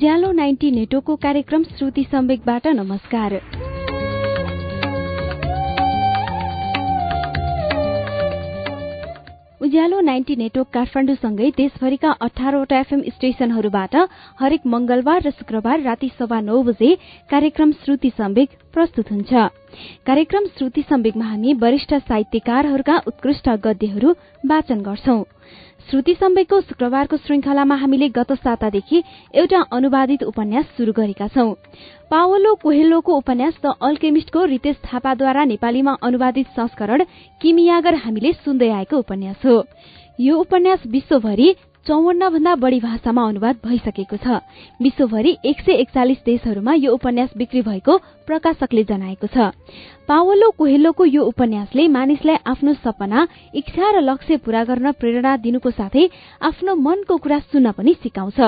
उज्यालो ninety नेटोको कार्यक्रम श्रुति सम्वेकबाट नमस्कार। उज्यालो ninety network काठमाडौँसँगै देशभरिका अठारवटा एफएम स्टेशनहरूबाट हरेक मंगलबार र शुक्रबार राति सभा नौ बजे कार्यक्रम श्रुति सम्वेक प्रस्तुत हुन्छ। कार्यक्रम श्रुति सम्वेकमा हामी वरिष्ठ साहित्यकारहरूका उत्कृष्ट गद्यहरू वाचन गर्छौं। श्रुति सम्वेकको शुक्रबारको श्रृंखलामा हामीले गत सातादेखि एउटा अनुवादित उपन्यास शुरू गरेका छौं। पावलो कोहेल्लोको उपन्यास द अल्केमिस्टको रितेश थापाद्वारा नेपालीमा अनुवादित संस्करण किमियागर हामीले सुन्दै आएको उपन्यास हो। यो उपन्यास विश्वभरि चौवन्न भन्दा बढ़ी भाषामा अनुवाद भइसकेको छ। विश्वभरि एक सय एकचालिस देशहरूमा यो उपन्यास बिक्री भएको प्रकाशकले जनाएको छ। पावलो कोहेल्लोको यो उपन्यासले मानिसलाई आफ्नो सपना इच्छा र लक्ष्य पूरा गर्न प्रेरणा दिनुको साथै आफ्नो मनको कुरा सुन्न पनि सिकाउँछ।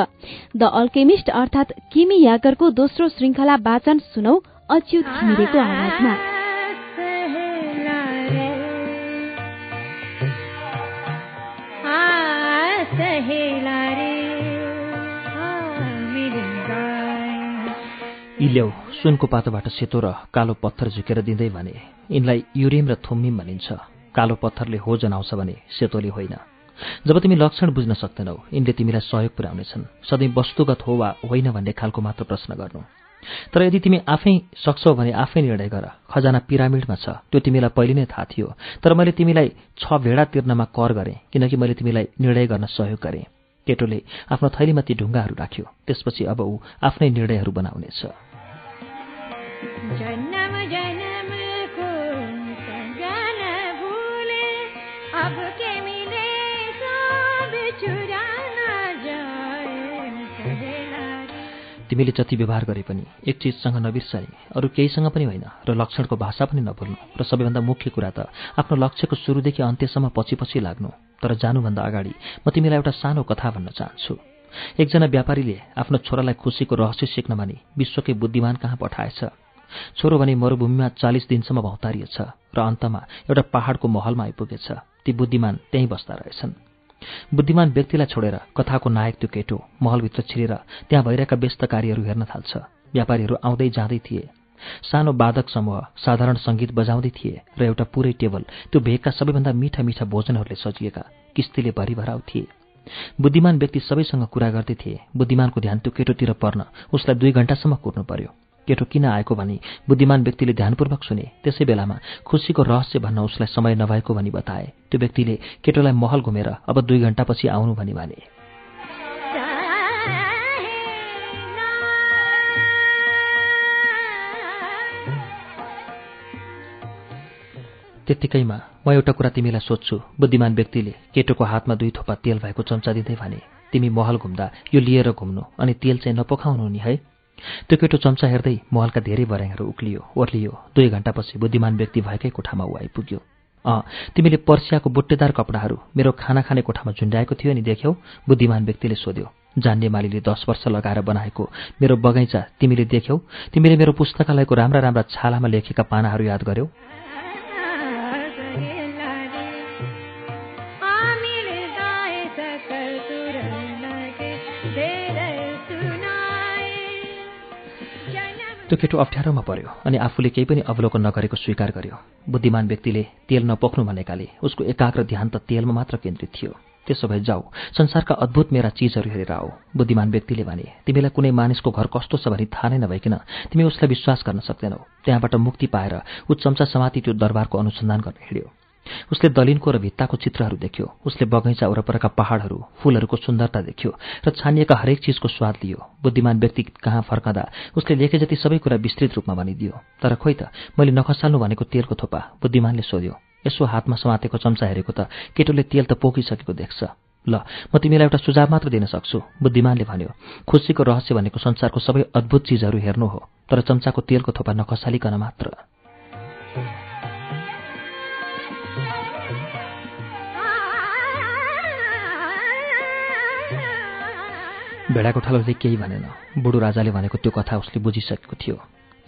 द अल्केमिस्ट अर्थात किमी यागरको दोस्रो श्रृंखला वाचन सुनौ अच्युत घिमिरेको आवाजमा। इल्याउ सुनको पातोबाट सेतो र कालो पत्थर झुकेर दिँदै भने यिनलाई युरिम र थुम्मिम भनिन्छ। कालो पत्थरले हो जनाउँछ भने सेतोले होइन। जब तिमी लक्षण बुझ्न सक्दैनौ यिनले तिमीलाई सहयोग पुर्याउनेछन्। सधैँ वस्तुगत हो वा होइन भन्ने खालको मात्र प्रश्न गर्नु। तर यदि तिमी आफै सक्छौ भने आफै निर्णय गर। खजाना पिरामिडमा छ त्यो तिमीलाई पहिले नै थाहा थियो। तर मैले तिमीलाई छ भेडा तिर्नमा कर गरेँ किनकि मैले तिमीलाई निर्णय गर्न सहयोग गरेँ। केटोले आफ्नो थैलीमा ती ढुङ्गाहरू राख्यो। त्यसपछि अब ऊ आफ्नै निर्णयहरू बनाउनेछ। जन्म जन्म को भूले अब के मिले सब तिमीले जति व्यवहार गरे पनि एक चिजसँग नबिर्साए अरू केहीसँग पनि होइन र लक्षणको भाषा पनि नभुल्नु र सबैभन्दा मुख्य कुरा त आफ्नो लक्ष्यको सुरुदेखि अन्त्यसम्म पछि पछि लाग्नु तर जानुभन्दा अगाडि म तिमीलाई एउटा सानो कथा भन्न चाहन्छु। एकजना व्यापारीले आफ्नो छोरालाई खुसीको रहस्य सिक्न भनी विश्वकै बुद्धिमान कहाँ पठाएछ? छोरो भने मरूभूमिमा चालिस दिनसम्म भौतारिएछ र अन्तमा एउटा पहाड़को महलमा आइपुगेछ। ती बुद्धिमान त्यहीँ बस्दा रहेछन्। बुद्धिमान व्यक्तिलाई छोडेर कथाको नायक त्यो केटो महलभित्र छिरेर त्यहाँ भइरहेका व्यस्त कार्यहरू हेर्न थाल्छ। व्यापारीहरू आउँदै जाँदै थिए। सानो बाधक समूह साधारण संगीत बजाउँदै थिए र एउटा पुरै टेबल त्यो भेगका सबैभन्दा मिठा मिठा भोजनहरूले सजिएका किस्तीले भरिभराउ थिए। बुद्धिमान व्यक्ति सबैसँग कुरा गर्दै थिए। बुद्धिमानको ध्यान त्यो केटोतिर पर्न उसलाई दुई घण्टासम्म कुर्नु पर्यो। केटो किन आएको भनी बुद्धिमान व्यक्तिले ध्यानपूर्वक सुने। त्यसै बेलामा खुसीको रहस्य भन्न उसलाई समय नभएको भनी बताए। त्यो व्यक्तिले केटोलाई महल घुमेर अब दुई घण्टापछि आउनु भनी भने। त्यत्तिकैमा म एउटा कुरा तिमीलाई सोध्छु। बुद्धिमान व्यक्तिले केटोको हातमा दुई थोपा तेल भएको चम्चा दिँदै भने तिमी महल घुम्दा यो लिएर घुम्नु अनि तेल चाहिँ नपोखाउनु नि है? त्यो केटो चम्चा हेर्दै महलका धेरै बर्याङहरू उक्लियो ओर्लियो। दुई घण्टापछि बुद्धिमान व्यक्ति भएकै कोठामा ऊ आइपुग्यो। अँ तिमीले पर्सियाको बुट्टेदार कपडाहरू मेरो खाना खाने कोठामा झुन्ड्याएको थियो नि देख्यौ? बुद्धिमान व्यक्तिले सोध्यो। जान्ने मालीले दस वर्ष लगाएर बनाएको मेरो बगैँचा तिमीले देख्यौ? तिमीले मेरो पुस्तकालयको राम्रा राम्रा छालामा लेखेका पानाहरू याद गर्यौ? त्यो केटो अप्ठ्यारोमा पर्यो अनि आफूले केही पनि अवलोकन नगरेको स्वीकार गर्यो। बुद्धिमान व्यक्तिले तेल नपोख्नु भनेकाले उसको एकाग्र ध्यान त तेलमा मात्र केन्द्रित थियो। त्यसो भए जाऊ संसारका अद्भुत मेरा चिजहरू हेरेर आऊ बुद्धिमान व्यक्तिले भने तिमीलाई कुनै मानिसको घर कस्तो छ भनी थाहा नै नभइकन तिमी उसलाई विश्वास गर्न सक्दैनौ। त्यहाँबाट मुक्ति पाएर ऊ चम्चा समाति त्यो दरबारको अनुसन्धान गर्न हिँड्यो। उसले दलिनको र भित्ताको चित्रहरू देख्यो। उसले बगैँचा वरपरका पहाडहरू फूलहरूको सुन्दरता देख्यो र छानिएका हरेक चिजको स्वाद लियो। बुद्धिमान व्यक्ति कहाँ फर्कँदा उसले लेखे जति सबै कुरा विस्तृत रूपमा भनिदियो। तर खोइ त मैले नखसाल्नु भनेको तेलको थोपा बुद्धिमानले सोध्यो। यसो हातमा समातेको चम्चा हेरेको त केटोले तेल त पोकिसकेको देख्छ। ल म तिमीलाई एउटा सुझाव मात्र दिन सक्छु बुद्धिमानले भन्यो। खुसीको रहस्य भनेको संसारको सबै अद्भुत चिजहरू हेर्नु हो तर चम्चाको तेलको थोपा नखसालिकन मात्र। भेडा गोठालोले केही भनेन। बुढो राजाले भनेको त्यो कथा उसले बुझिसकेको थियो।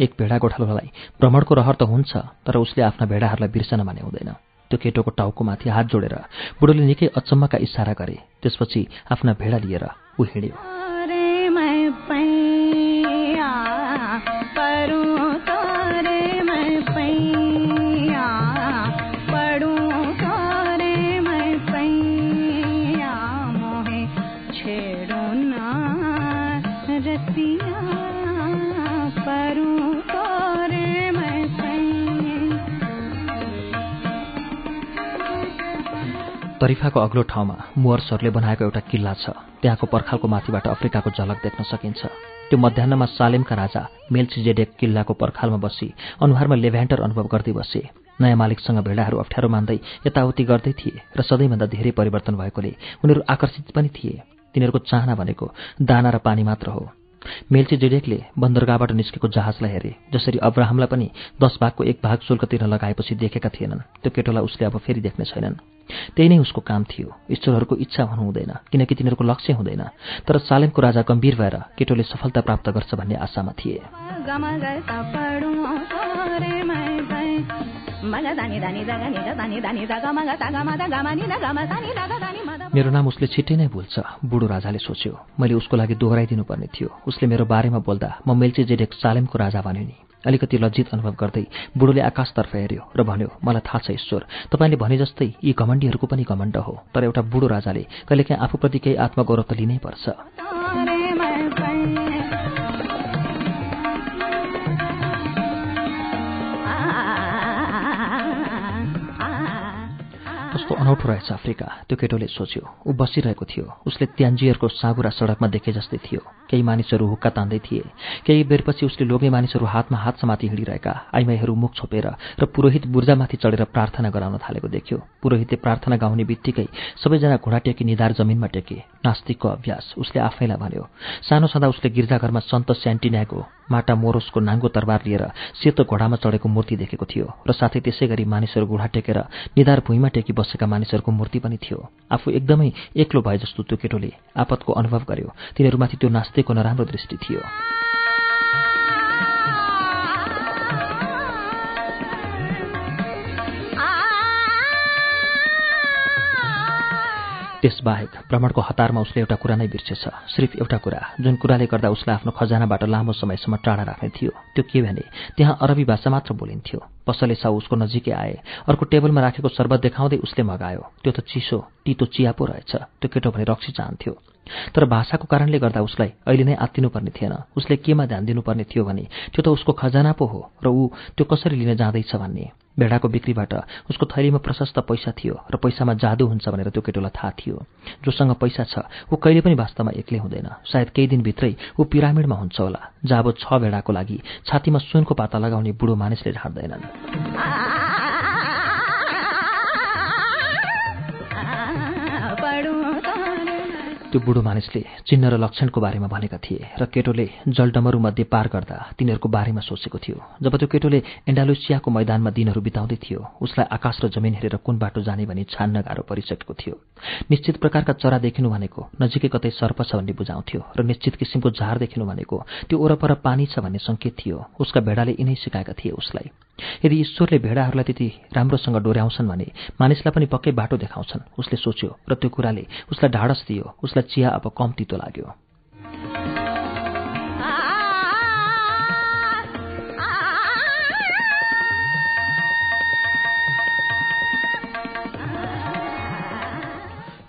एक भेडा गोठालोलाई भ्रमणको रहर त हुन्छ तर उसले आफ्ना भेडाहरूलाई बिर्सन भने हुँदैन। त्यो केटोको टाउकोमाथि हात जोडेर बुढोले निकै अचम्मका इसारा गरे। त्यसपछि आफ्ना भेडा लिएर ऊ हिँड्यो। तरिफाको अग्लो ठाउँमा मुवर्सहरूले बनाएको एउटा किल्ला छ। त्यहाँको पर्खालको माथिबाट अफ्रिकाको झलक देख्न सकिन्छ। त्यो मध्याहमा सालेमका राजा मेल्चिजेडेक किल्लाको पर्खालमा बसी अनुहारमा लेभ्यान्टर अनुभव गर्दै बसे। नयाँ मालिकसँग भेडाहरू अप्ठ्यारो मान्दै यताउति गर्दै थिए र सधैँभन्दा धेरै परिवर्तन भएकोले उनीहरू आकर्षित पनि थिए। तिनीहरूको चाहना भनेको दाना र पानी मात्र हो। मेल्ची जेडेकले बन्दरगाहबाट निस्केको जहाजलाई हेरे जसरी अब्राहमलाई पनि दस भागको एक भाग शुल्क तिर्न लगाएपछि देखेका थिएनन्। त्यो केटोलाई उसले अब फेरि देख्ने छैनन्। त्यही नै उसको काम थियो। ईश्वरहरूको इच्छा हुनु किनकि तिनीहरूको लक्ष्य हुँदैन। तर सालेमको राजा गम्भीर भएर केटोले सफलता प्राप्त गर्छ भन्ने आशामा थिए। मेरो नाम उसले छिट्टै नै भुल्छ बुढो राजाले सोच्यो। मैले उसको लागि दोहोऱ्याइदिनु पर्ने थियो। उसले मेरो बारेमा बोल्दा म मेल्चे जेडेक सालेमको राजा भन्यो नि। अलिकति लज्जित अनुभव गर्दै बुढोले आकाशतर्फ हेऱ्यो र भन्यो मलाई थाहा छ ईश्वर। तपाईँले भने जस्तै यी घमण्डीहरूको पनि घमण्ड हो तर एउटा बुढो राजाले कहिलेकाहीँ आफूप्रति केही आत्मगौरव त लिनै पर्छ। कस्तो अनौठो रहेछ अफ्रिका त्यो केटोले सोच्यो। ऊ बसिरहेको थियो। उसले त्यान्जियरको साबुरा सडकमा देखे जस्तै थियो। केही मानिसहरू हुक्का तान्दै थिए। केही बेरपछि उसले लोग्ने मानिसहरू हातमा हात समाति हिँडिरहेका आइमाईहरू मुख छोपेर र पुरोहित बुर्जामाथि चढेर प्रार्थना गराउन थालेको देख्यो। पुरोहितले प्रार्थना गाउने बित्तिकै सबैजना घोडा टेकी निधार जमिनमा टेके। नास्तिकको अभ्यास। उसले आफैलाई भन्यो सानो छँदा उसले गिर्जाघरमा सन्त स्यान्टिन्याको माटा मोरोसको नाङ्गो तरबार लिएर सेतो घोडामा चढेको मूर्ति देखेको थियो र साथै त्यसै गरी मानिसहरू घुँडा टेकेर निधार भुइँमा टेकी बसेका मानिसहरूको मूर्ति पनि थियो। आफू एकदमै एक्लो भए जस्तो त्यो केटोले आपतको अनुभव गर्यो। तिनीहरूमाथि त्यो नास्तिकको नराम्रो दृष्टि थियो। त्यसबाहेक भ्रमणको हतारमा उसले एउटा कुरा नै बिर्सेछ। सिर्फ एउटा कुरा जुन कुराले गर्दा उसलाई आफ्नो खजानाबाट लामो समयसम्म टाढा राख्ने थियो त्यो के भने त्यहाँ अरबी भाषा मात्र बोलिन्थ्यो। पसले साउ उसको नजिकै आए अर्को टेबलमा राखेको शर्बत देखाउँदै उसले मगायो। त्यो त चिसो तितो चिया पो रहेछ त्यो केटो भने रक्सी चाहन्थ्यो। तर भाषाको कारणले गर्दा उसलाई अहिले नै आत्तिनुपर्ने थिएन। उसले केमा ध्यान दिनुपर्ने थियो भने त्यो त उसको खजाना पो हो र ऊ त्यो कसरी लिन जाँदैछ भन्ने। भेडाको बिक्रीबाट उसको थैलीमा प्रशस्त पैसा थियो र पैसामा जादु हुन्छ भनेर त्यो केटोलाई थाहा थियो। जोसँग पैसा छ ऊ कहिले पनि वास्तवमा एक्लै हुँदैन। सायद केही दिनभित्रै ऊ पिरामिडमा हुन्छ होला जाबो छ भेडाको लागि छातीमा सुनको पाता लगाउने बुढो मानिसले झार्दैनन्। त्यो बुढो मानिसले चिन्ह र लक्षणको बारेमा भनेका थिए र केटोले जलडमरूमध्ये पार गर्दा तिनीहरूको बारेमा सोचेको थियो। जब त्यो केटोले एन्डालुसियाको मैदानमा दिनहरू बिताउँदै थियो उसलाई आकाश र जमिन हेरेर कुन बाटो जाने भनी छान्न गाह्रो परिसकेको थियो। निश्चित प्रकारका चरा देखिनु भनेको नजिकै कतै सर्प छ भन्ने बुझाउँथ्यो र निश्चित किसिमको झार देखिनु भनेको त्यो ओरपर पानी छ भन्ने सङ्केत थियो। उसका भेडाले यिनै सिकाएका थिए उसलाई। यदि ईश्वरले भेडाहरूलाई त्यति राम्रोसँग डोर्याउँछन् भने मानिसलाई पनि पक्कै बाटो देखाउँछन्। उसले सोच्यो र त्यो कुराले उसलाई ढाडस दियो। उसलाई चिया अब कम तितो लाग्यो।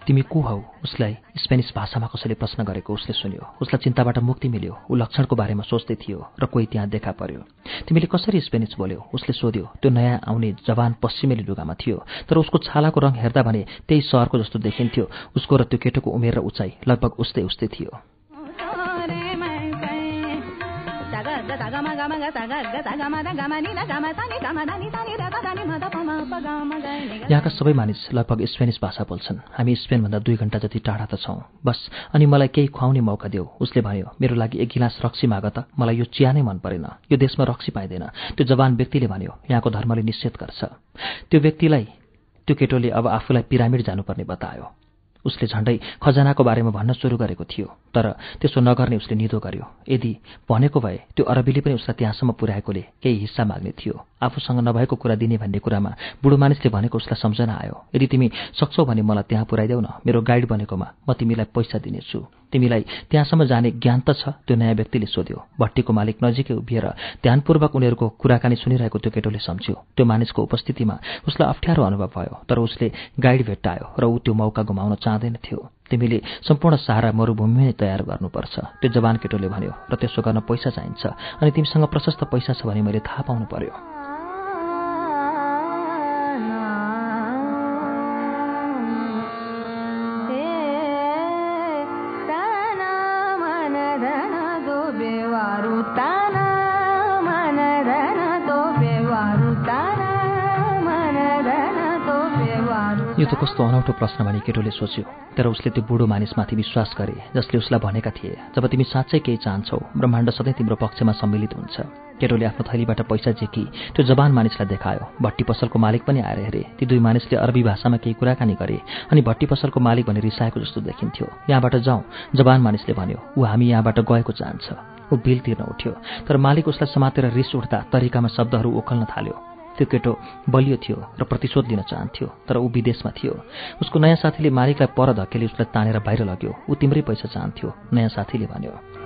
तिमी को हौ? उसलाई स्पेनिस भाषामा कसैले प्रश्न गरेको उसले सुन्यो। उसलाई चिन्ताबाट मुक्ति मिल्यो। ऊ लक्षणको बारेमा सोच्दै थियो र कोही त्यहाँ देखा पर्यो। तिमीले कसरी स्पेनिस बोल्यौ? उसले सोध्यो त्यो नयाँ आउने जवान पश्चिमेली लुगामा थियो तर उसको छालाको रङ हेर्दा भने त्यही सहरको जस्तो देखिन्थ्यो। उसको र त्यो केटोको उमेर र उचाइ लगभग उस्तै उस्तै थियो। यहाँका सबै मानिस लगभग स्पेनिस भाषा बोल्छन्। हामी स्पेनभन्दा दुई घन्टा जति टाढा त छौँ। बस अनि मलाई केही खुवाउने मौका देऊ उसले भन्यो मेरो लागि एक गिलास रक्सी माग त। मलाई यो चिया नै मन परेन। यो देशमा रक्सी पाइँदैन। त्यो जवान व्यक्तिले भन्यो यहाँको धर्मले निषेध गर्छ। त्यो व्यक्तिलाई त्यो केटोले अब आफूलाई पिरामिड जानुपर्ने बतायो। उसले झण्डै खजानाको बारेमा भन्न सुरु गरेको थियो तर त्यसो नगर्ने उसले निदो गर्यो। यदि भनेको भए त्यो अरबीले पनि उसलाई त्यहाँसम्म पुर्याएकोले केही हिस्सा माग्ने थियो। आफूसँग नभएको कुरा दिने भन्ने कुरामा बुढो मानिसले भनेको उसलाई सम्झना आयो। यदि तिमी सक्छौ भने मलाई त्यहाँ पुऱ्याइदेऊ न। मेरो गाइड बनेकोमा म तिमीलाई पैसा दिनेछु। तिमीलाई त्यहाँसम्म जाने ज्ञान त छ त्यो नयाँ व्यक्तिले सोध्यो। भट्टीको मालिक नजिकै उभिएर ध्यानपूर्वक उनीहरूको कुराकानी सुनिरहेको त्यो केटोले सम्झ्यो। त्यो मानिसको उपस्थितिमा उसलाई अप्ठ्यारो अनुभव भयो तर उसले गाइड भेट्टायो र ऊ त्यो मौका गुमाउन चाहँदैन थियो। तिमीले सम्पूर्ण सारा मरूभूमि नै तयार गर्नुपर्छ त्यो जवान केटोले भन्यो र त्यसो गर्न पैसा चाहिन्छ अनि तिमीसँग प्रशस्त पैसा छ भने मैले थाहा पाउनु पर्यो। यो त कस्तो अनौठो प्रश्न भनी केटोले सोच्यो तर उसले त्यो बुढो मानिसमाथि विश्वास गरे जसले उसलाई भनेका थिए जब तिमी साँच्चै केही चाहन्छौ ब्रह्माण्ड सधैँ तिम्रो पक्षमा सम्मिलित हुन्छ केटोले आफ्नो थैलीबाट पैसा झेकी त्यो जवान मानिसलाई देखायो भट्टी पसलको मालिक पनि आएर हेरे ती दुई मानिसले अरबी भाषामा केही कुराकानी गरे अनि भट्टी पसलको मालिक भने रिसाएको जस्तो देखिन्थ्यो। यहाँबाट जाउँ जवान मानिसले भन्यो ऊ हामी यहाँबाट गएको चाहन्छ। ऊ बिल तिर्न उठ्यो तर मालिक उसलाई समातेर रिस उठ्दा तरिकामा शब्दहरू ओखल्न थाल्यो। त्यो केटो बलियो थियो र प्रतिशोध लिन चाहन्थ्यो तर ऊ विदेशमा थियो। उसको नयाँ साथीले मालिकलाई पर धकेली उसलाई तानेर बाहिर लग्यो। ऊ तिम्रै पैसा चाहन्थ्यो नयाँ साथीले भन्यो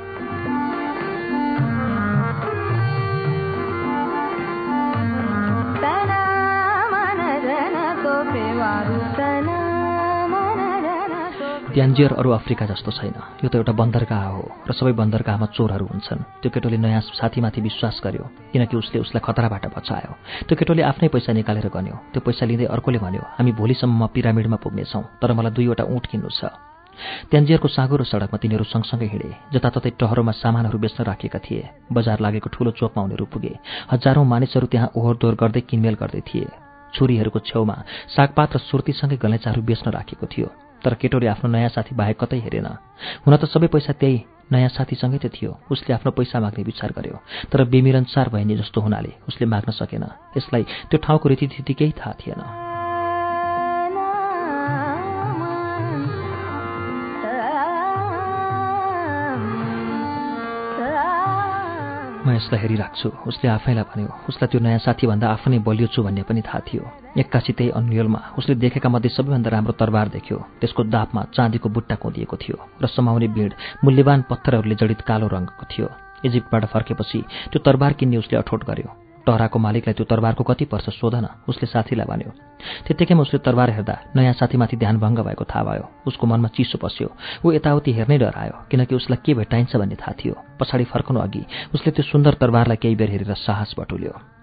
ट्यान्जियर अरू अफ्रिका जस्तो छैन। यो त एउटा बन्दरगाह हो र सबै बन्दरगाहमा चोरहरू हुन्छन्। त्यो केटोले नयाँ साथीमाथि विश्वास गर्यो किनकि उसले उसलाई खतराबाट बचायो। त्यो केटोले आफ्नै पैसा निकालेर गन्यो। त्यो पैसा लिँदै अर्कोले भन्यो हामी भोलिसम्म पिरामिडमा पुग्नेछौँ तर मलाई दुईवटा ऊँट किन्नु छ। ट्यान्जियरको साँगुरो सडकमा तिनीहरू सँगसँगै हिँडे। जताततै टहरोमा सामानहरू बेच्न राखेका थिए। बजार लागेको ठूलो चोकमा उनीहरू पुगे। हजारौं मानिसहरू त्यहाँ ओहोरदोहोर गर्दै किनमेल गर्दै थिए। छुरीहरूको छेउमा सागपात र सुर्तीसँगै गलैँचाहरू बेच्न राखेको थियो। तर केटोले आफ्नो नयाँ साथी बाहेक कतै हेरेन। हुन त सबै पैसा त्यही नयाँ साथीसँगै त थियो। उसले आफ्नो पैसा माग्ने विचार गर्यो तर बेमिरन्सार भइने जस्तो हुनाले उसले माग्न सकेन। यसलाई त्यो ठाउँको रीतिथिति केही थाहा थिएन। म यसलाई हेरिराख्छु। उसले आफैलाई भन्यो उसलाई त्यो नयाँ साथीभन्दा आफै नै बलियो छु भन्ने पनि थाहा थियो। एक्कासी त्यही अन्यलमा। उसले देखेका मध्ये सबैभन्दा राम्रो तरबार देख्यो। त्यसको दापमा चाँदीको बुट्टा कोदिएको थियो र समाउने बिड मूल्यवान पत्थरहरूले जडित कालो रङको थियो। इजिप्टबाट फर्केपछि त्यो तरबार किन्ने उसले अठोट गर्यो। टहराको मालिकलाई त्यो तरबारको कति पर्छ सोध न उसले साथीलाई भन्यो त्यत्तिकैमा उसले तरबार हेर्दा नयाँ साथीमाथि ध्यानभङ्ग भएको थाहा भयो। उसको मनमा चिसो पस्यो। ऊ यताउति हेर्नै डरायो किनकि उसलाई के भेटाइन्छ भन्ने थाहा थियो। पछाडि फर्कनु अघि उसले त्यो सुन्दर तरबारलाई केही बेर हेरेर साहस बटुल्यो।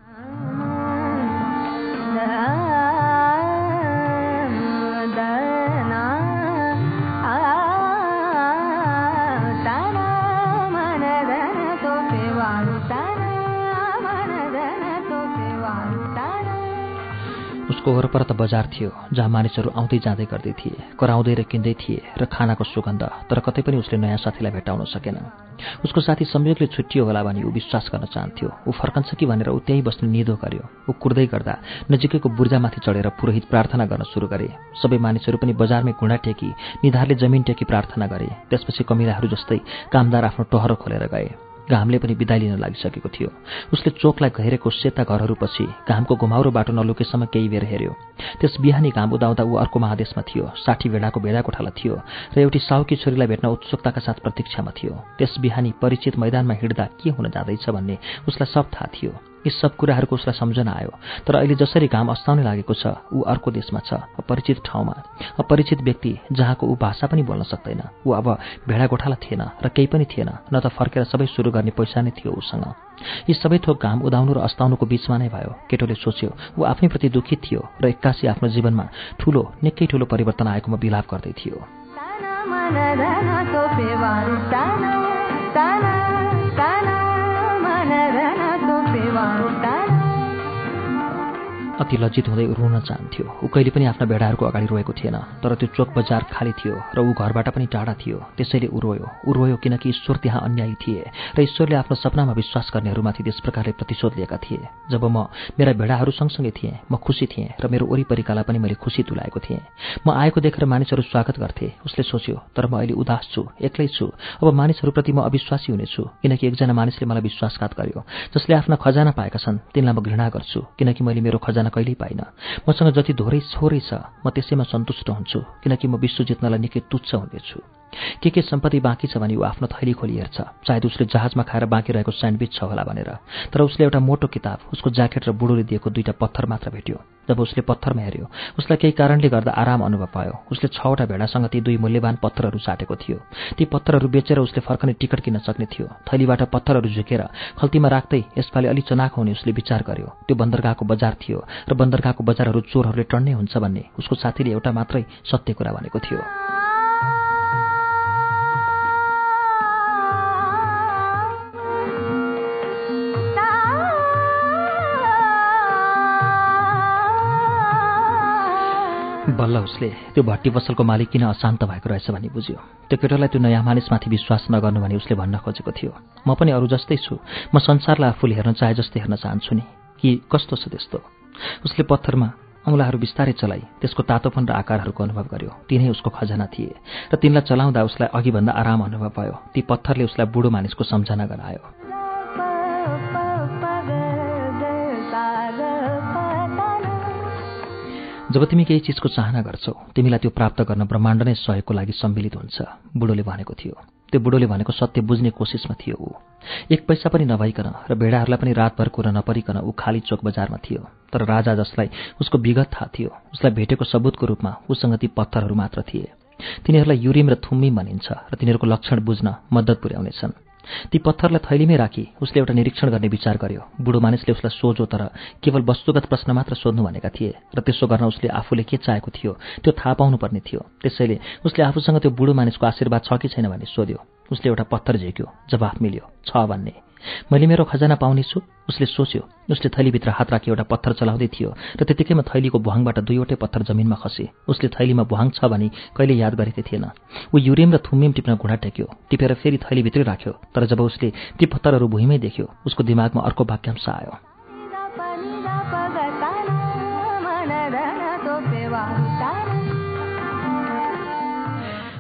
उसको वरपर त बजार थियो जहाँ मानिसहरू आउँदै जाँदै गर्दै थिए कराउँदै र किन्दै थिए र खानाको सुगन्ध तर कतै पनि उसले नयाँ साथीलाई भेटाउन सकेन। उसको साथी संयोगले छुट्टियो होला भनी ऊ विश्वास गर्न चाहन्थ्यो। ऊ फर्कन्छ कि भनेर ऊ त्यहीँ बस्ने निदो गर्यो। ऊ कुर्दै गर्दा नजिकैको बुर्जामाथि चढेर पुरोहित प्रार्थना गर्न सुरु गरे। सबै मानिसहरू पनि बजारमै घुँडा टेकी निधारले जमिन टेकी प्रार्थना गरे। त्यसपछि कमिलाहरू जस्तै कामदार आफ्नो टहरो खोलेर गए। घामले पनि बिदाई लिन लागिसकेको थियो। उसले चोकलाई घेरेको सेता घरहरूपछि घामको घुमाउरो बाटो नलुकेसम्म केही बेर हेऱ्यो। त्यस बिहानी घाम उदाउँदा ऊ अर्को महादेशमा थियो साठी भेडाको भेडा कोठाला थियो र एउटी साउकी छोरीलाई भेट्न उत्सुकताका साथ प्रतीक्षामा थियो। त्यस बिहानी परिचित मैदानमा हिँड्दा के हुन जाँदैछ भन्ने उसलाई सब थाहा थियो। यी सब कुराहरूको उसलाई सम्झना आयो। तर अहिले जसरी घाम अस्ताउने लागेको छ ऊ अर्को देशमा छ अपरिचित ठाउँमा। अपरिचित व्यक्ति जहाँको ऊ भाषा पनि बोल्न सक्दैन। ऊ अब भेडा गोठाला थिएन र केही पनि थिएन न त फर्केर सबै सुरु गर्ने पैसा नै थियो उसँग। यी सबै थोक घाम उदाउनु र अस्ताउनुको बीचमा नै भयो केटोले सोच्यो। ऊ आफैप्रति दुखित थियो र एक्कासी आफ्नो जीवनमा ठूलो निकै ठूलो परिवर्तन आएकोमा बिलाप गर्दै थियो। अति लज्जित हुँदै रुन चाहन्थ्यो। ऊ कहिले पनि आफ्ना भेडाहरूको अगाडि रोएको थिएन तर त्यो चोक बजार खाली थियो र ऊ घरबाट पनि टाढा थियो। त्यसैले ऊ रोयो। ऊ रोयो किनकि ईश्वर त्यहाँ अन्यायी थिए र ईश्वरले आफ्नो सपनामा विश्वास गर्नेहरूमाथि त्यस प्रकारले प्रतिशोध लिएका थिए। जब म मेरा भेडाहरू सँगसँगै थिएँ म खुसी थिएँ र मेरो वरिपरिकालाई पनि मैले खुसी तुलाएको थिएँ। म आएको देखेर मानिसहरू स्वागत गर्थे उसले सोच्यो तर म अहिले उदास छु एक्लै छु। अब मानिसहरूप्रति म अविश्वासी हुनेछु किनकि एकजना मानिसले मलाई विश्वासघात गर्यो। जसले आफ्ना खजाना पाएका छन् तिनलाई म घृणा गर्छु किनकि मैले मेरो खजाना खजाना कहिल्यै पाइन। मसँग जति धोरै छोरै छ म त्यसैमा सन्तुष्ट हुन्छु किनकि म विश्व जित्नलाई निकै तुच्छ हुनेछु के के सम्पत्ति बाँकी छ भने ऊ आफ्नो थैली खोली हेर्छ। सायद उसले जहाजमा खाएर बाँकी रहेको स्यान्डविच छ होला भनेर। तर उसले एउटा मोटो किताब उसको ज्याकेट र बुढोले दिएको दुईटा पत्थर मात्र भेट्यो। जब उसले पत्थरमा हेऱ्यो उसलाई केही कारणले गर्दा आराम अनुभव भयो उसले छवटा भेडासँग ती दुई मूल्यवान पत्थरहरू साटेको थियो। ती पत्थरहरू बेचेर उसले फर्कने टिकट किन्न सक्ने थियो। थैलीबाट पत्थरहरू झुकेर खल्तीमा राख्दै यसपालि अलि चनाखो हुने उसले विचार गर्यो। त्यो बन्दरगाहको बजार थियो र बन्दरगाहको बजारहरू चोरहरूले टन्ने हुन्छ भन्ने उसको साथीले एउटा मात्रै सत्य कुरा भनेको थियो। बल्ल उसले त्यो भट्टी पसलको मालिक किन अशान्त भएको रहेछ भनी बुझ्यो। त्यो केटालाई त्यो नयाँ मानिसमाथि विश्वास नगर्नु भनी उसले भन्न खोजेको थियो। म पनि अरू जस्तै छु। म संसारलाई आफूले हेर्न चाहे जस्तै हेर्न चाहन्छु नि। कि कस्तो छ त्यस्तो? उसले पत्थरमा औँलाहरू बिस्तारै चलाई। त्यसको तातोपन र आकारहरूको अनुभव गर्यो। तिनै उसको खजना थिए र तिनलाई चलाउँदा उसलाई अघिभन्दा आराम अनुभव भयो। ती पत्थरले उसलाई बुढो मानिसको सम्झना गरायो। जब तिमी केही चिजको चाहना गर्छौ तिमीलाई त्यो प्राप्त गर्न ब्रह्माण्ड नै सहयोगको लागि सम्मिलित हुन्छ बुढोले भनेको थियो। त्यो बुढोले भनेको सत्य बुझ्ने कोसिसमा थियो ऊ। एक पैसा पनि नभइकन र भेडाहरूलाई पनि रातभर कुरा नपरिकन ऊ खाली चोक बजारमा थियो। तर राजा जसलाई उसको विगत थाहा थियो उसलाई भेटेको सबुतको रूपमा उसँग ती पत्थरहरू मात्र थिए। तिनीहरूलाई युरिम र थुम्मी भनिन्छ र तिनीहरूको लक्षण बुझ्न मद्दत पुर्याउनेछन्। ती पत्थरलाई थैलीमै राखी उसले एउटा निरीक्षण गर्ने विचार गर्यो। बुढो मानिसले उसलाई सोझो तर केवल वस्तुगत प्रश्न मात्र सोध्नु भनेका थिए र त्यसो गर्न उसले आफूले के चाहेको थियो त्यो थाहा पाउनुपर्ने थियो। त्यसैले उसले आफूसँग त्यो बुढो मानिसको आशीर्वाद छ कि छैन भने सोध्यो। उसले एउटा पत्थर झेक्यो जवाफ मिल्यो छ भन्ने। मैले मेरो खजाना पाउनेछु उसले सोच्यो उसले थैलीभित्र हात राखी एउटा पत्थर चलाउँदै थियो र त्यतिकैमा थैलीको भुहाङबाट दुईवटै पत्थर जमिनमा खसे। उसले थैलीमा भुहाङ छ भने कहिले याद गरेकै थिएन। ऊ युरियम र थुम्मिम टिप्न घुँडा टेक्यो टिपेर फेरि थैलीभित्रै राख्यो तर जब उसले ती पत्थरहरू भुइँमै देख्यो उसको दिमागमा अर्को वाक्यांश आयो।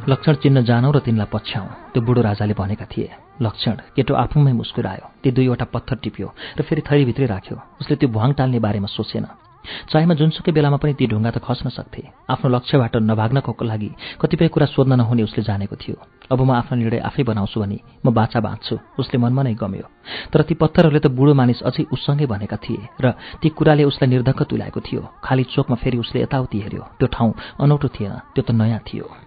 लक्षण चिन्न जानौ र तिनलाई पछ्याउँ। त्यो बुढो राजाले भनेका थिए लक्षण केटो आफूमै मुस्कुरायो। ती दुईवटा पत्थर टिप्यो र फेरि थैलीभित्रै राख्यो। उसले त्यो भुवाङ टाल्ने बारेमा सोचेन। चाहेमा जुनसुकै बेलामा पनि ती ढुङ्गा त खस्न सक्थे। आफ्नो लक्ष्यबाट नभाग्नको लागि कतिपय कुरा सोध्न नहुने उसले जानेको थियो। अब म आफ्नो निर्णय आफै बनाउँछु भने म बाचा बाँच्छु उसले मनमा नै गम्यो। तर ती पत्थरहरूले त बुढो मानिस अझै उसँगै भनेका थिए र ती कुराले उसलाई निर्धक्क तुल्याएको थियो। खाली चोकमा फेरि उसले यताउति हेऱ्यो। त्यो ठाउँ अनौठो थिएन। त्यो त नयाँ थियो।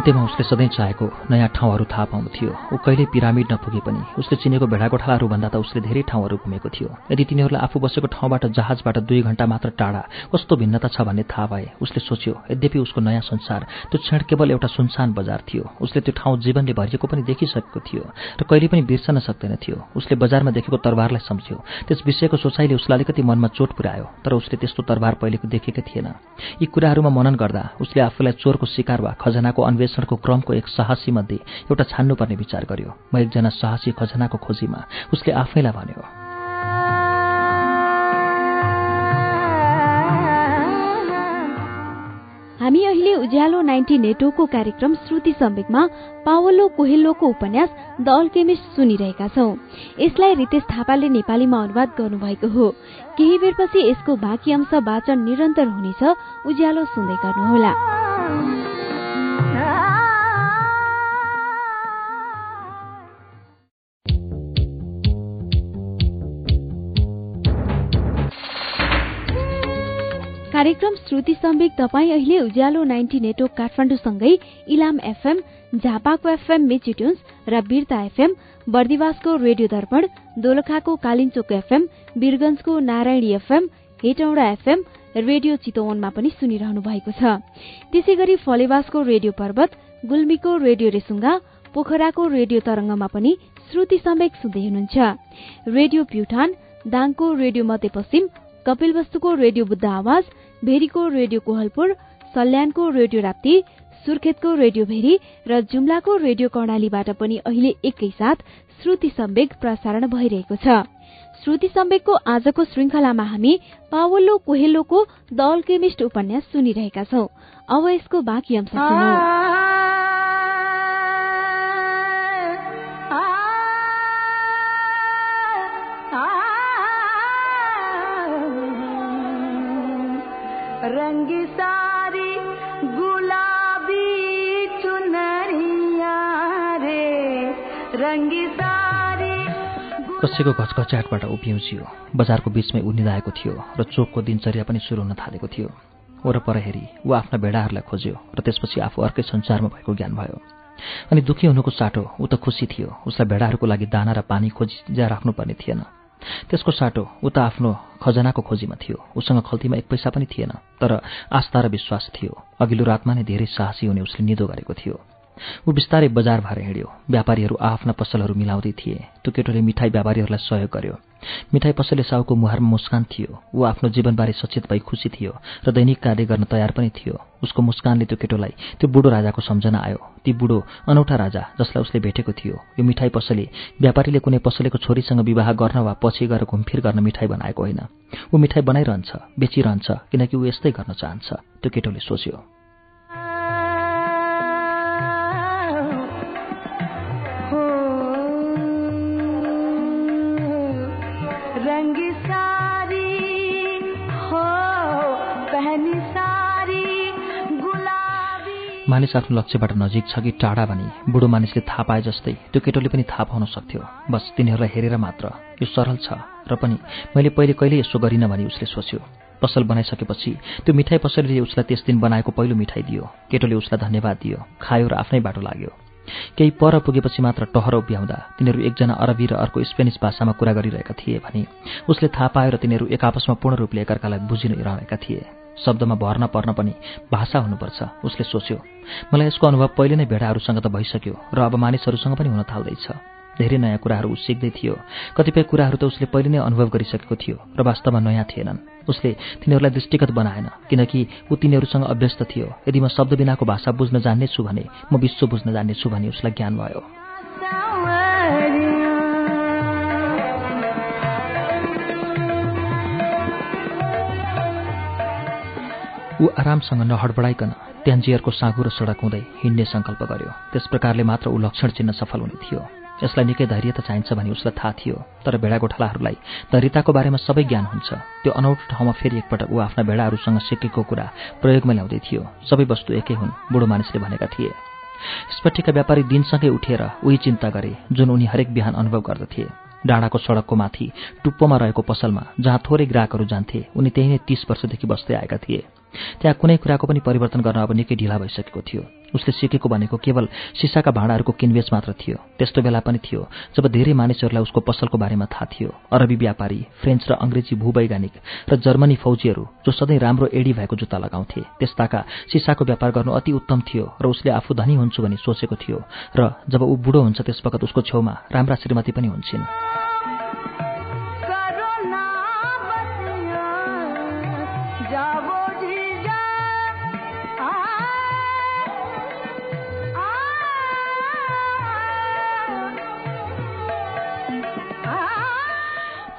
अन्त्यमा उसले सधैँ चाहेको नयाँ ठाउँहरू थाहा पाउनु थियो। ऊ कहिल्यै पिरामिड नपुगे पनि। उसले चिनेको भेडागोठालाहरूभन्दा त उसले धेरै ठाउँहरू घुमेको थियो। यदि तिनीहरूलाई आफू बसेको ठाउँबाट जहाजबाट दुई घन्टा मात्र टाढा कस्तो भिन्नता छ भन्ने थाहा भए उसले सोच्यो यद्यपि उसको नयाँ संसार त्यो क्षण केवल एउटा सुनसान बजार थियो। उसले त्यो ठाउँ जीवनले भरिएको पनि देखिसकेको थियो र कहिले पनि बिर्सन सक्दैन थियो। उसले बजारमा देखेको तरबारलाई सम्झ्यो। त्यस विषयको सोचाइले उसलाई अलिकति मनमा चोट पुर्यायो तर उसले त्यस्तो तरबार पहिलेको देखेकै थिएन। यी कुराहरूमा मनन गर्दा उसले आफूलाई चोरको शिकार वा खजनाको अन्वेषणको क्रमको एक साहसी मध्ये एउटा छान्नुपर्ने विचार गर्यो। म एकजना साहसी खजनाको खोजीमा उसले आफैलाई भन्यो हामी अहिले उज्यालो नाइन्टी नेटवर्कको कार्यक्रम श्रुति सम्वेकमा पावलो कोहेल्लोको उपन्यास द अल्केमिस्ट सुनिरहेका छौं। यसलाई रितेश थापाले नेपालीमा अनुवाद गर्नुभएको हो। केही बेरपछि यसको बाँकी अंश वाचन निरन्तर हुनेछ। उज्यालो सुन्दै गर्नुहोला। कार्यक्रम श्रुति सम्वेक तपाईँ अहिले उज्यालो नाइन्टी नेटवर्क काठमाडौँसँगै इलाम एफएम झापाको एफएम मेचिट्युन्स र वीरता एफएम बर्दिवासको रेडियो दर्पण दोलखाको Kalinchowk FM वीरगंजको Narayani FM Hetauda FM radio चितवनमा पनि सुनिरहनु भएको छ। त्यसै गरी फलेवासको रेडियो पर्वत गुल्मीको रेडियो रेसुङ्गा पोखराको रेडियो तरंगमा पनि श्रुति सम्वेक सुन्दै हुनुहुन्छ। रेडियो प्युठान दाङको रेडियो मध्यपश्चिम कपिलवस्तुको रेडियो बुद्ध आवाज भेरीको रेडियो कोहलपुर सल्यानको रेडियो राप्ती सुर्खेतको रेडियो भेरी र जुम्लाको रेडियो कर्णालीबाट पनि अहिले एकैसाथ श्रुति सम्वेक प्रसारण भइरहेको छ। श्रुति सम्वेकको आजको श्रृंखलामा हामी पावल्लो कोहेल्लोको द अल्केमिस्ट उपन्यास सुनिरहेका छौं। अब यसको बाँकी अंश रंगी सारी गुलाबी चुनरिया रे। कसैको घचघच्याटबाट उभिउँजियो बजारको बीचमै ऊ निधाएको थियो र चोकको दिनचर्या पनि सुरु हुन थालेको थियो। वरपर हेरी ऊ आफ्ना भेडाहरूलाई खोज्यो र त्यसपछि आफू अर्कै संसारमा भएको ज्ञान भयो। अनि दुखी हुनुको साटो ऊ त खुसी थियो। उसलाई भेडाहरूको लागि दाना र पानी खोजी राख्नुपर्ने थिएन। त्यसको साटो उता आफ्नो खजनाको खोजीमा थियो। उसँग खल्तीमा एक पैसा पनि थिएन तर आस्था र विश्वास थियो। अघिल्लो रातमा नै धेरै साहसी हुने उसले निदो गरेको थियो। ऊ बिस्तारै बजार भएर हिँड्यो। व्यापारीहरू आफ्ना पसलहरू मिलाउँदै थिए। त्यो मिठाई व्यापारीहरूलाई सहयोग गर्यो। मिठाई पसलले साउको मुहारमा मुस्कान थियो। ऊ आफ्नो जीवनबारे सचेत भई खुसी थियो र दैनिक कार्य गर्न तयार पनि थियो। उसको मुस्कानले त्यो केटोलाई त्यो बुढो राजाको सम्झना आयो। ती बुढो अनौठा राजा जसलाई उसले भेटेको थियो यो मिठाई पसले व्यापारीले कुनै पसलेको छोरीसँग विवाह गर्न वा पछि गएर घुमफिर गर्न मिठाई बनाएको होइन। ऊ मिठाई बनाइरहन्छ बेचिरहन्छ किनकि ऊ यस्तै गर्न चाहन्छ त्यो केटोले सोच्यो। मानिस आफ्नो लक्ष्यबाट नजिक छ कि टाढा भनी बुढो मानिसले थाहा पाए जस्तै त्यो केटोले पनि थाहा पाउन सक्थ्यो। बस तिनीहरूलाई हेरेर मात्र यो सरल छ र पनि मैले पहिले कहिले यसो गरिनँ भनी उसले सोच्यो। पसल बनाइसकेपछि त्यो मिठाई पसलले उसलाई त्यस दिन बनाएको पहिलो मिठाई दियो। केटोले उसलाई धन्यवाद दियो। खायो र आफ्नै बाटो लाग्यो। केही पर पुगेपछि मात्र टहर उभ्याउँदा तिनीहरू एकजना अरबी र अर्को स्पेनिस भाषामा कुरा गरिरहेका थिए भने उसले थाहा पायो र तिनीहरू एक आपसमा पूर्ण रूपले एकअर्कालाई बुझिरहेका थिए। शब्दमा भर्न पर्न पनि भाषा हुनुपर्छ उसले सोच्यो। मलाई यसको अनुभव पहिले नै भेडाहरूसँग त भइसक्यो र अब मानिसहरूसँग पनि हुन थाल्दैछ। धेरै नयाँ कुराहरू ऊ सिक्दै थियो। कतिपय कुराहरू त उसले पहिले नै अनुभव गरिसकेको थियो र वास्तवमा नयाँ थिएनन्। उसले तिनीहरूलाई दृष्टिगत बनाएन किनकि ऊ तिनीहरूसँग अभ्यस्त थियो। यदि म शब्द बिनाको भाषा बुझ्न जान्नेछु भने म विश्व बुझ्न जान्नेछु भने उसलाई ज्ञान भयो। ऊ आरामसँग नहडबडाइकन त्यान्जियरको साँगु र सडक हुँदै हिँड्ने सङ्कल्प गर्यो। त्यस प्रकारले मात्र ऊ लक्षण चिन्न सफल हुने थियो। यसलाई निकै धैर्यता चाहिन्छ भने उसलाई थाहा थियो तर भेडा गोठालाहरूलाई धैर्यताको बारेमा सबै ज्ञान हुन्छ। त्यो अनौठो ठाउँमा फेरि एकपटक ऊ आफ्ना भेडाहरूसँग सिकेको कुरा प्रयोगमा ल्याउँदै थियो। सबै वस्तु एकै हुन् बुढो मानिसले भनेका थिए। स्पटिका व्यापारी दिनसँगै उठेर उही चिन्ता गरे जुन उनी हरेक बिहान अनुभव गर्दथे। डाँडाको सडकको माथि टुप्पोमा रहेको पसलमा जहाँ थोरै ग्राहकहरू जान्थे उनी त्यही नै तीस वर्षदेखि बस्दै आएका थिए। त्यहाँ कुनै कुराको पनि परिवर्तन गर्न अब निकै ढिला भइसकेको थियो। उसले सिकेको भनेको केवल सिसाका भाँडाहरूको किनबेच मात्र थियो। त्यस्तो बेला पनि थियो जब धेरै मानिसहरूलाई उसको पसलको बारेमा थाहा थियो। अरबी व्यापारी फ्रेन्च र अङ्ग्रेजी भूवैज्ञानिक र जर्मनी फौजीहरू जो सधैँ राम्रो एडी भएको जुत्ता लगाउँथे त्यस्ताका सिसाको व्यापार गर्नु अति उत्तम थियो र उसले आफू धनी हुन्छु भनी सोचेको थियो र जब ऊ बुढो हुन्छ त्यसवखत उसको छेउमा राम्रा श्रीमती पनि हुन्छन्।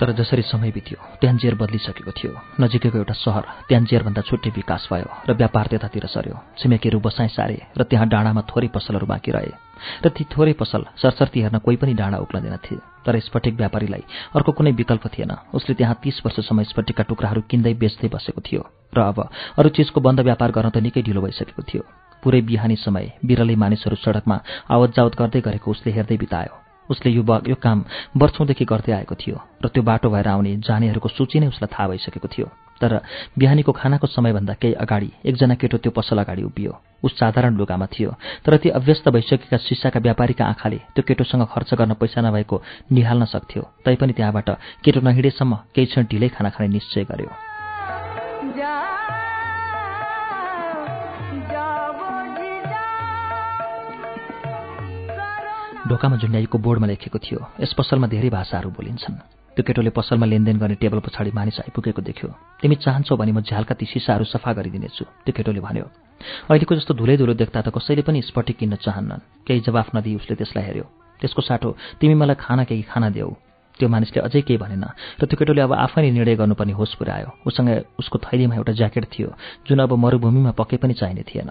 तर जसरी समय बित्यो त्यान्जियर बदलिसकेको थियो। नजिकैको एउटा सहर त्यान्जियरभन्दा छुट्टै विकास भयो र व्यापार त्यतातिर सर्यो छिमेकीहरू बसाइ सारे र त्यहाँ डाँडामा थोरै पसलहरू बाँकी रहे। र ती थोरै पसल सरसर्ती हेर्न कोही पनि डाँडा उक्लँदैनथे। तर स्फटिक व्यापारीलाई अर्को कुनै विकल्प थिएन। उसले त्यहाँ तीस वर्षसम्म स्फटिकका टुक्राहरू किन्दै बेच्दै बसेको थियो। र अब अरू चिजको बन्द व्यापार गर्न त निकै ढिलो भइसकेको थियो। पुरै बिहानी समय बिरलै मानिसहरू सडकमा आवत जावत गर्दै गरेको उसले हेर्दै बितायो। उसले यो यो काम वर्षौँदेखि गर्दै आएको थियो र त्यो बाटो भएर आउने जानेहरूको सूची नै उसलाई थाहा भइसकेको थियो। तर बिहानीको खानाको समयभन्दा केही अगाडि एकजना केटो त्यो पसल अगाडि उभियो। उस साधारण लुगामा थियो तर ती अभ्यस्त भइसकेका सिसाका व्यापारीका आँखाले त्यो केटोसँग खर्च गर्न पैसा नभएको निहाल्न सक्थ्यो। तैपनि त्यहाँबाट केटो नहिँडेसम्म केही क्षण ढिलै खाना खाने निश्चय गर्यो। ढोकामा झुन्ड्याइएको बोर्डमा लेखेको थियो यस पसलमा धेरै भाषाहरू बोलिन्छन्। त्यो केटोले पसलमा लेनदेन गर्ने टेबल पछाडि मानिस आइपुगेको देख्यो। तिमी चाहन्छौ भने म झ्यालका ती सिसाहरू सफा गरिदिनेछु त्यो केटोले भन्यो। अहिलेको जस्तो धुलै धुलो देख्दा त कसैले पनि स्पटिक किन्न चाहन्नन्। केही जवाफ नदिई उसले त्यसलाई हेऱ्यो। त्यसको साटो तिमी मलाई खाना केही खाना देऊ। त्यो मानिसले अझै केही भनेन र त्यो केटोले अब आफै नै निर्णय गर्नुपर्ने होस पुऱ्यायो। उसँग उसको थैलीमा एउटा ज्याकेट थियो जुन अब मरुभूमिमा पक्कै पनि चाहिने थिएन।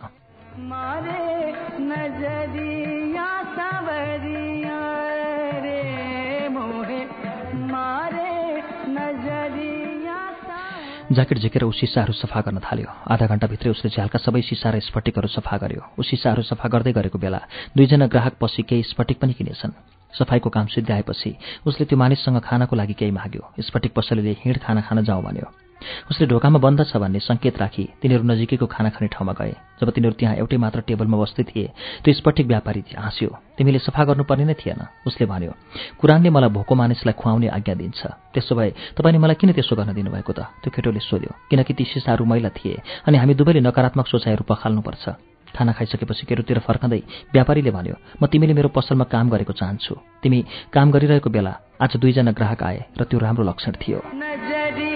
ज्याकेट झिकेर ऊ सिसाहरू सफा गर्न थाल्यो। आधा घन्टाभित्रै उसले झ्यालका सबै सिसा र स्फटिकहरू सफा गर्यो। ऊ सिसाहरू सफा गर्दै गरेको बेला दुईजना ग्राहक पछि केही स्फटिक पनि किनेछन्। सफाईको काम सिद्ध्याएपछि उसले त्यो मानिससँग खानाको लागि केही माग्यो। स्फटिक पसलेले हिँड खाना खान जाउँ भन्यो। उसले ढोकामा बन्द छ भन्ने सङ्केत राखी तिनीहरू नजिकैको खाना खाने ठाउँमा गए। जब तिनीहरू त्यहाँ एउटै मात्र टेबलमा बस्दै थिए त्यो स्फटिक व्यापारी हाँस्यो तिमीले सफा गर्नुपर्ने नै थिएन। उसले भन्यो कुरानले मलाई भोको मानिसलाई खुवाउने आज्ञा दिन्छ। त्यसो भए तपाईँले मलाई किन त्यसो गर्न दिनुभएको त? त्यो केटोले सोध्यो किनकि ती सिसाहरू मैला थिए अनि हामी दुवैले नकारात्मक सोचाइहरू पखाल्नुपर्छ। खाना खाइसकेपछि केटोतिर फर्कँदै व्यापारीले भन्यो म तिमीले मेरो पसलमा काम गरेको चाहन्छु। तिमी काम गरिरहेको बेला आज दुईजना ग्राहक आए र त्यो राम्रो लक्षण थियो।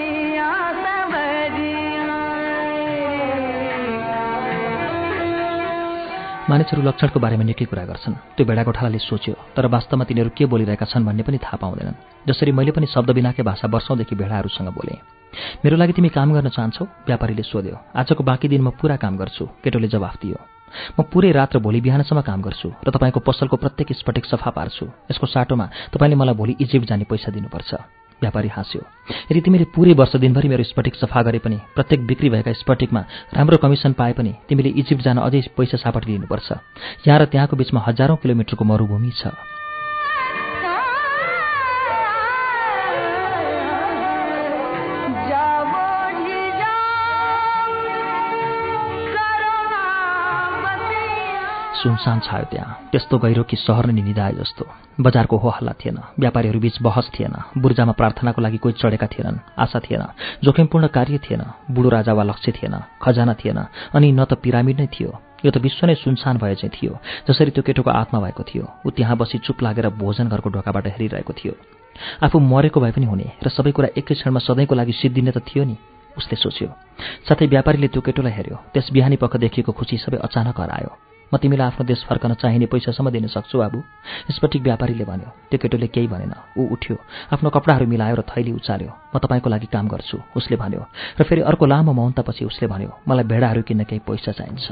मानिसहरू लक्षणको बारेमा निकै कुरा गर्छन्। त्यो भेडा गोठालाले सोच्यो तर वास्तवमा तिनीहरू के बोलिरहेका छन् भन्ने पनि थाहा पाउँदैनन्। जसरी मैले पनि शब्द बिनाकै भाषा वर्षौँदेखि भेडाहरूसँग बोलेँ। मेरो लागि तिमी काम गर्न चाहन्छौ? व्यापारीले सोध्यो आजको बाँकी दिन म पुरा काम गर्छु। केटोले जवाफ दियो म पुरै रात र भोलि बिहानसम्म काम गर्छु र तपाईँको पसलको प्रत्येक स्फटिक सफा पार्छु। यसको साटोमा तपाईँले मलाई भोलि इजिप्ट जाने पैसा दिनुपर्छ। व्यापारी हाँस्यो। यदि तिमीले पुरै वर्ष दिनभरि मेरो स्फटिक सफा गरे पनि प्रत्येक बिक्री भएका स्फटिकमा राम्रो कमिसन पाए पनि तिमीले इजिप्ट जान अझै पैसा सापट लिनुपर्छ। यहाँ र त्यहाँको बिचमा हजारौँ किलोमिटरको मरुभूमि छ। सुनसान छायो त्यहाँ त्यस्तो गहिरो कि सहर नै निदाए जस्तो। बजारको हो हल्ला थिएन व्यापारीहरूबीच बहस थिएन। बुर्जामा प्रार्थनाको लागि कोही चढेका थिएनन्। आशा थिएन। जोखिमपूर्ण कार्य थिएन। बुढो राजा वा लक्ष्य थिएन। खजाना थिएन। अनि न त पिरामिड नै थियो। यो त विश्व नै सुनसान भए चाहिँ थियो। जसरी त्यो केटोको आत्मा भएको थियो। ऊ त्यहाँ बसी चुप लागेर भोजन घरको ढोकाबाट हेरिरहेको थियो। आफू मरेको भए पनि हुने। र सबै कुरा एकै क्षणमा सधैँको लागि सिद्धिने त थियो नि। उसले सोच्यो। साथै व्यापारीले त्यो केटोलाई हेऱ्यो। त्यस बिहानी पख देखिएको खुसी सबै अचानक हरायो। म तिमीलाई आफ्नो देश फर्कन चाहिने पैसासम्म दिन सक्छु बाबु स्फटिक व्यापारीले भन्यो त्यो केटोले केही भनेन। ऊ उठ्यो आफ्नो कपडाहरू मिलायो र थैली उचाल्यो। म तपाईँको लागि काम गर्छु उसले भन्यो। र फेरि अर्को लामो मौनतापछि उसले भन्यो मलाई भेडाहरू किन्न केही पैसा चाहिन्छ।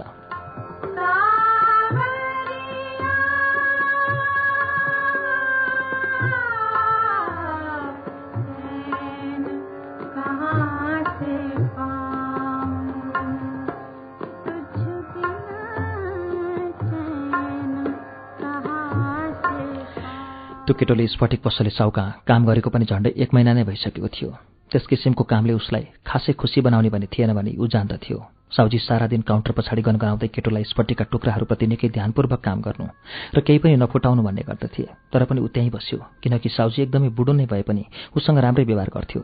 त्यो केटोले स्फटिक पसले साउका काम गरेको पनि झन्डै एक महिना नै भइसकेको थियो। त्यस किसिमको कामले उसलाई खासै खुसी बनाउने भने थिएन भने ऊ जान्दथ्यो साउजी सारा दिन काउन्टर पछाडि गनगनाउँदै केटोलाई स्फटिकका टुक्राहरूप्रति निकै ध्यानपूर्वक काम गर्नु र केही पनि नफुटाउनु भन्ने गर्दथे। तर पनि ऊ त्यहीँ बस्यो किनकि साउजी एकदमै बुढो नै भए पनि उसँग राम्रै व्यवहार गर्थ्यो।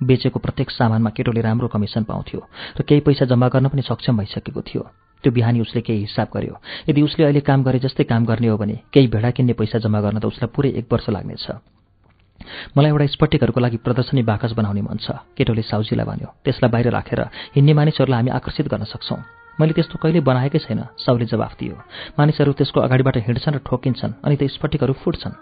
बेचेको प्रत्येक सामानमा केटोले राम्रो कमिसन पाउँथ्यो र केही पैसा जम्मा गर्न पनि सक्षम भइसकेको थियो। त्यो बिहानी उसले केही हिसाब गर्यो। यदि उसले अहिले काम गरे जस्तै काम गर्ने हो भने केही भेडा किन्ने पैसा जम्मा गर्न त उसलाई पुरै एक वर्ष लाग्नेछ। मलाई एउटा स्फटिकहरूको लागि प्रदर्शनी बाकस बनाउने मन छ केटोले साउजीलाई भन्यो। त्यसलाई बाहिर राखेर हिँड्ने मानिसहरूलाई हामी आकर्षित गर्न सक्छौँ। मैले त्यस्तो कहिले बनाएकै छैन साउले जवाफ दियो। मानिसहरू त्यसको अगाडिबाट हिँड्छन् र ठोकिन्छन् अनि त स्फटिकहरू फुट्छन्।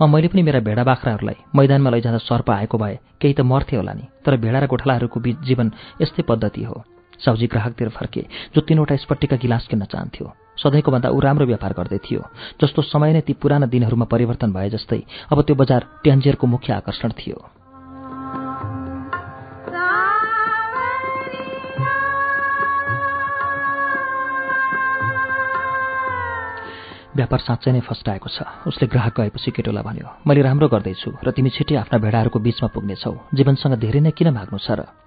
अँ मैले पनि मेरा भेडा बाख्राहरूलाई मैदानमा लैजाँदा सर्प आएको भए केही त मर्थे होला नि तर भेडा र गोठालाहरूको जीवन यस्तै पद्धति हो। साउजी ग्राहकतिर फर्के जो तिनवटा स्पट्टिका गिलास किन्न चाहन्थ्यो। सधैँको भन्दा ऊ राम्रो व्यापार गर्दै थियो जस्तो समय नै ती पुराना दिनहरूमा परिवर्तन भए जस्तै अब त्यो बजार ट्यान्जियरको मुख्य आकर्षण थियो। व्यापार साँच्चै नै फस्टाएको छ उसले ग्राहक गएपछि केटोलाई भन्यो मैले राम्रो गर्दैछु र तिमी छिट्टै आफ्ना भेडाहरूको बीचमा पुग्नेछौ जीवनसँग धेरै नै किन माग्नु छ र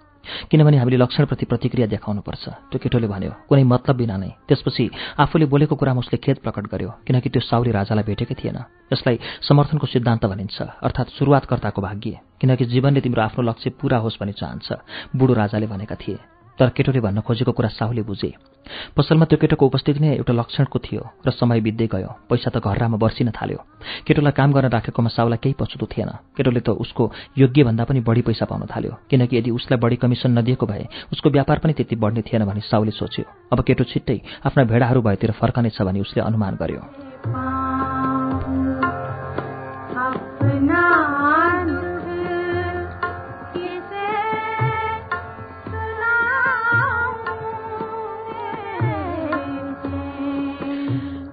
किनभने हामीले लक्षणप्रति प्रतिक्रिया देखाउनुपर्छ। त्यो केटोले भन्यो कुनै मतलब बिना नै। त्यसपछि आफूले बोलेको कुरामा उसले खेद प्रकट गर्यो किनकि त्यो साउली राजालाई भेटेकै थिएन। यसलाई समर्थनको सिद्धान्त भनिन्छ अर्थात् सुरुवातकर्ताको भाग्य किनकि जीवनले तिम्रो आफ्नो लक्ष्य पूरा होस् भनी चाहन्छ। बुढो राजाले भनेका थिए। तर केटोले भन्न खोजेको कुरा साहुले बुझे। पसलमा त्यो केटोको उपस्थिति नै एउटा लक्षणको थियो र समय बित्दै गयो। पैसा त घररामा बर्सिन थाल्यो। केटोलाई काम गर्न राखेकोमा साउलाई केही पछुतो थिएन। केटोले त उसको योग्यभन्दा पनि बढी पैसा पाउन थाल्यो। किनकि यदि उसलाई बढी कमिसन नदिएको भए उसको व्यापार पनि त्यति बढ्ने थिएन भनी साउले सोच्यो। अब केटो छिट्टै आफ्ना भेडाहरू भएतिर फर्कनेछ भनी उसले अनुमान गर्यो।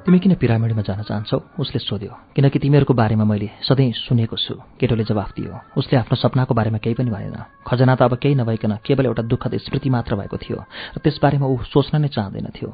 तिमी किन पिरामिडमा जान चाहन्छौ? उसले सोध्यो। किनकि तिमीहरूको बारेमा मैले सधैँ सुनेको छु। केटोले जवाफ दियो। उसले आफ्नो सपनाको बारेमा केही पनि भनेन खजना त अब केही नभइकन केवल एउटा दुःखद स्मृति मात्र भएको थियो र त्यसबारेमा ऊ सोच्न नै चाहँदैन थियो।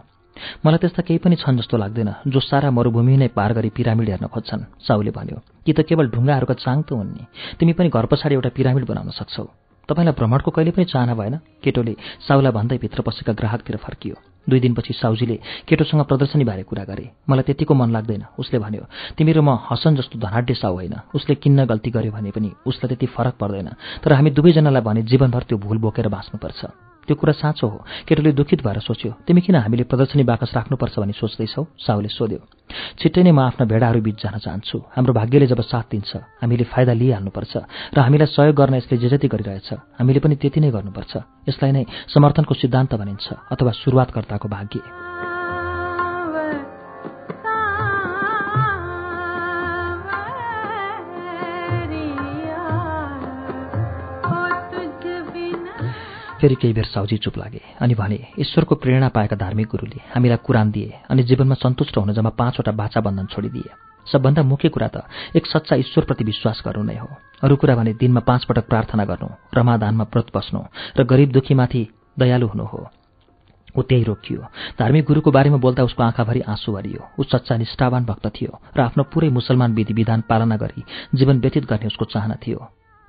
मलाई त्यस्ता केही पनि छन् जस्तो लाग्दैन जो सारा मरुभूमि नै पार गरी पिरामिड हेर्न खोज्छन् साउले भन्यो। कि त केवल ढुङ्गाहरूका चाङ त हुन् नि? तिमी पनि घर पछाडि एउटा पिरामिड बनाउन सक्छौ। तपाईँलाई भ्रमणको कहिले पनि चाहना भएन? केटोले साउलाई भन्दै भित्र पसेका ग्राहकतिर फर्कियो। दुई दिनपछि साउजीले केटोसँग प्रदर्शनीबारे कुरा गरे। मलाई त्यतिको मन लाग्दैन उसले भन्यो। तिमी र म हसन जस्तो धनाढ्य साउ होइन। उसले किन्न गल्ती गर्यो भने पनि उसलाई त्यति फरक पर्दैन। तर हामी दुवैजनालाई भने जीवनभर त्यो भूल बोकेर बाँच्नुपर्छ। त्यो कुरा साँचो हो। केटोले दुखित भएर सोच्यो तिमी किन हामीले प्रदर्शनी बाकस राख्नुपर्छ भनी सोच्दैछौ? साउले सोध्यो छिट्टै नै म आफ्ना भेडाहरू बीच जान चाहन्छु। हाम्रो भाग्यले जब साथ दिन्छ हामीले फाइदा लिइहाल्नुपर्छ र हामीलाई सहयोग गर्न यसले जे जति गरिरहेछ हामीले पनि त्यति नै गर्नुपर्छ। यसलाई नै समर्थनको सिद्धान्त भनिन्छ अथवा सुरुवातकर्ताको भाग्य। फेरि केही बेर साउजी चुप लागे अनि भने ईश्वरको प्रेरणा पाएका धार्मिक गुरुले हामीलाई कुरान दिए अनि जीवनमा सन्तुष्ट हुन जम्मा पाँचवटा बाचा बन्धन छोडिदिए। सबभन्दा मुख्य कुरा त एक सच्चा ईश्वरप्रति विश्वास गर्नु नै हो। अरू कुरा भने दिनमा पाँच पटक प्रार्थना गर्नु रमादानमा व्रत बस्नु र गरिब दुखीमाथि दयालु हुनु हो। ऊ त्यही रोकियो। धार्मिक गुरुको बारेमा बोल्दा उसको आँखाभरि आँसु भरियो ऊ सच्चा निष्ठावान भक्त थियो र आफ्नो पुरै मुसलमान विधि विधान पालना गरी जीवन व्यतीत गर्ने उसको चाहना थियो।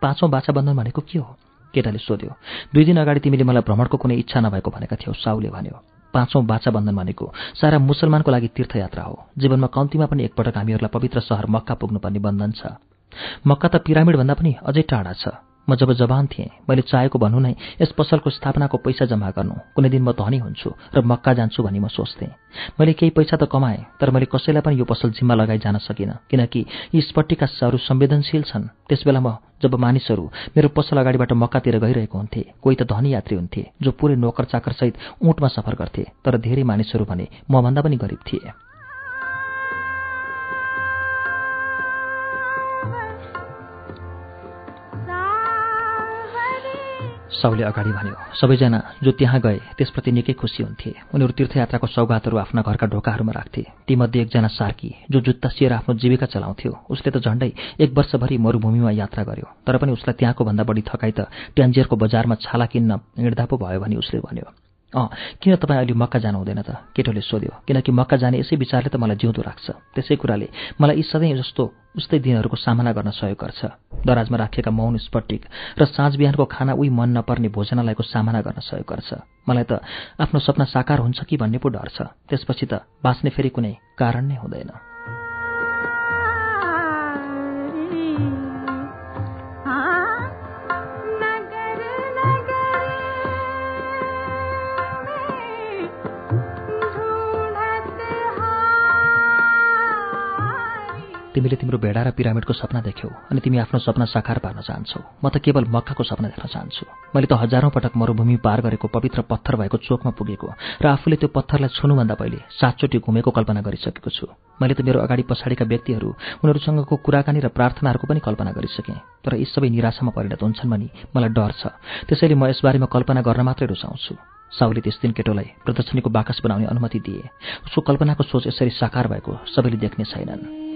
पाँचौँ बाछा बन्धन भनेको के हो? केटाले सोध्यो दुई दिन अगाडि तिमीले मलाई भ्रमणको कुनै इच्छा नभएको भनेका थियौ? साउले भन्यो पाँचौँ बाछा बन्धन भनेको सारा मुसलमानको लागि तीर्थयात्रा हो। जीवनमा कम्तीमा पनि एकपटक हामीहरूलाई पवित्र सहर मक्का पुग्नुपर्ने बन्धन छ। मक्का त पिरामिडभन्दा पनि अझै टाढा छ। म जब जवान थिएँ मैले चाहेको भन्नु नै यस पसलको स्थापनाको पैसा जम्मा गर्नु। कुनै दिन म धनी हुन्छु र मक्का जान्छु भनी म सोच्थेँ। मैले केही पैसा त कमाएँ तर मैले कसैलाई पनि यो पसल जिम्मा लगाइ जान सकिनँ किनकि यी स्पट्टिका साहरू संवेदनशील छन्। त्यसबेला म जब मानिसहरू मेरो पसल अगाडिबाट मक्कातिर गइरहेको हुन्थे कोही त धनी यात्री हुन्थे जो पुरै नोकर चाकरसहित ऊँटमा सफर गर्थे तर धेरै मानिसहरू भने मभन्दा पनि गरिब थिए। साउले अगाडि भन्यो सबैजना जो त्यहाँ गए त्यसप्रति निकै खुसी हुन्थे। उनीहरू तीर्थयात्राको सौगातहरू आफ्ना घरका ढोकाहरूमा राख्थे। तीमध्ये एकजना सार्की जो जुत्ता सिएर आफ्नो जीविका चलाउँथ्यो। उसले त झण्डै एक वर्षभरि मरुभूमिमा यात्रा गर्यो। तर पनि उसलाई त्यहाँको भन्दा बढी थकाइ त ट्यान्जियरको बजारमा छाला किन्न हिँड्दा भयो भने उसले भन्यो। अँ किन तपाईँ अहिले मक्का जानु हुँदैन त? केटोले सोध्यो। किनकि मक्का जाने यसै विचारले त मलाई जिउँदो राख्छ। त्यसै कुराले मलाई यी सधैँ जस्तो उस्तै दिनहरूको सामना गर्न सहयोग गर्छ। दराजमा राखिएका मौन स्पट्टिक र साँझ बिहानको खाना उही मन नपर्ने भोजनालयको सामना गर्न सहयोग गर्छ। मलाई त आफ्नो सपना साकार हुन्छ कि भन्ने पो डर छ। त्यसपछि त बाँच्ने फेरि कुनै कारण नै हुँदैन। तिमीले तिम्रो भेडा र पिरामिडको सपना देख्यौ अनि तिमी आफ्नो सपना साकार पार्न चाहन्छौ। म त केवल मक्काको सपना देख्न चाहन्छु। मैले त हजारौँ पटक मरुभूमि पार गरेको पवित्र पत्थर भएको चोकमा पुगेको र आफूले त्यो पत्थरलाई छुनुभन्दा पहिले सातचोटि घुमेको कल्पना गरिसकेको छु। मैले त मेरो अगाडि पछाडिका व्यक्तिहरू उनीहरूसँगको कुराकानी र प्रार्थनाहरूको पनि कल्पना गरिसकेँ। तर यी सबै निराशामा परिणत हुन्छन् भनी मलाई डर छ। त्यसैले म यसबारेमा कल्पना गर्न मात्रै रुचाउँछु। साउले त्यस दिन केटोलाई प्रदर्शनीको बाकस बनाउने अनुमति दिए। उसको कल्पनाको सोच यसरी साकार भएको सबैले देख्ने छैनन्।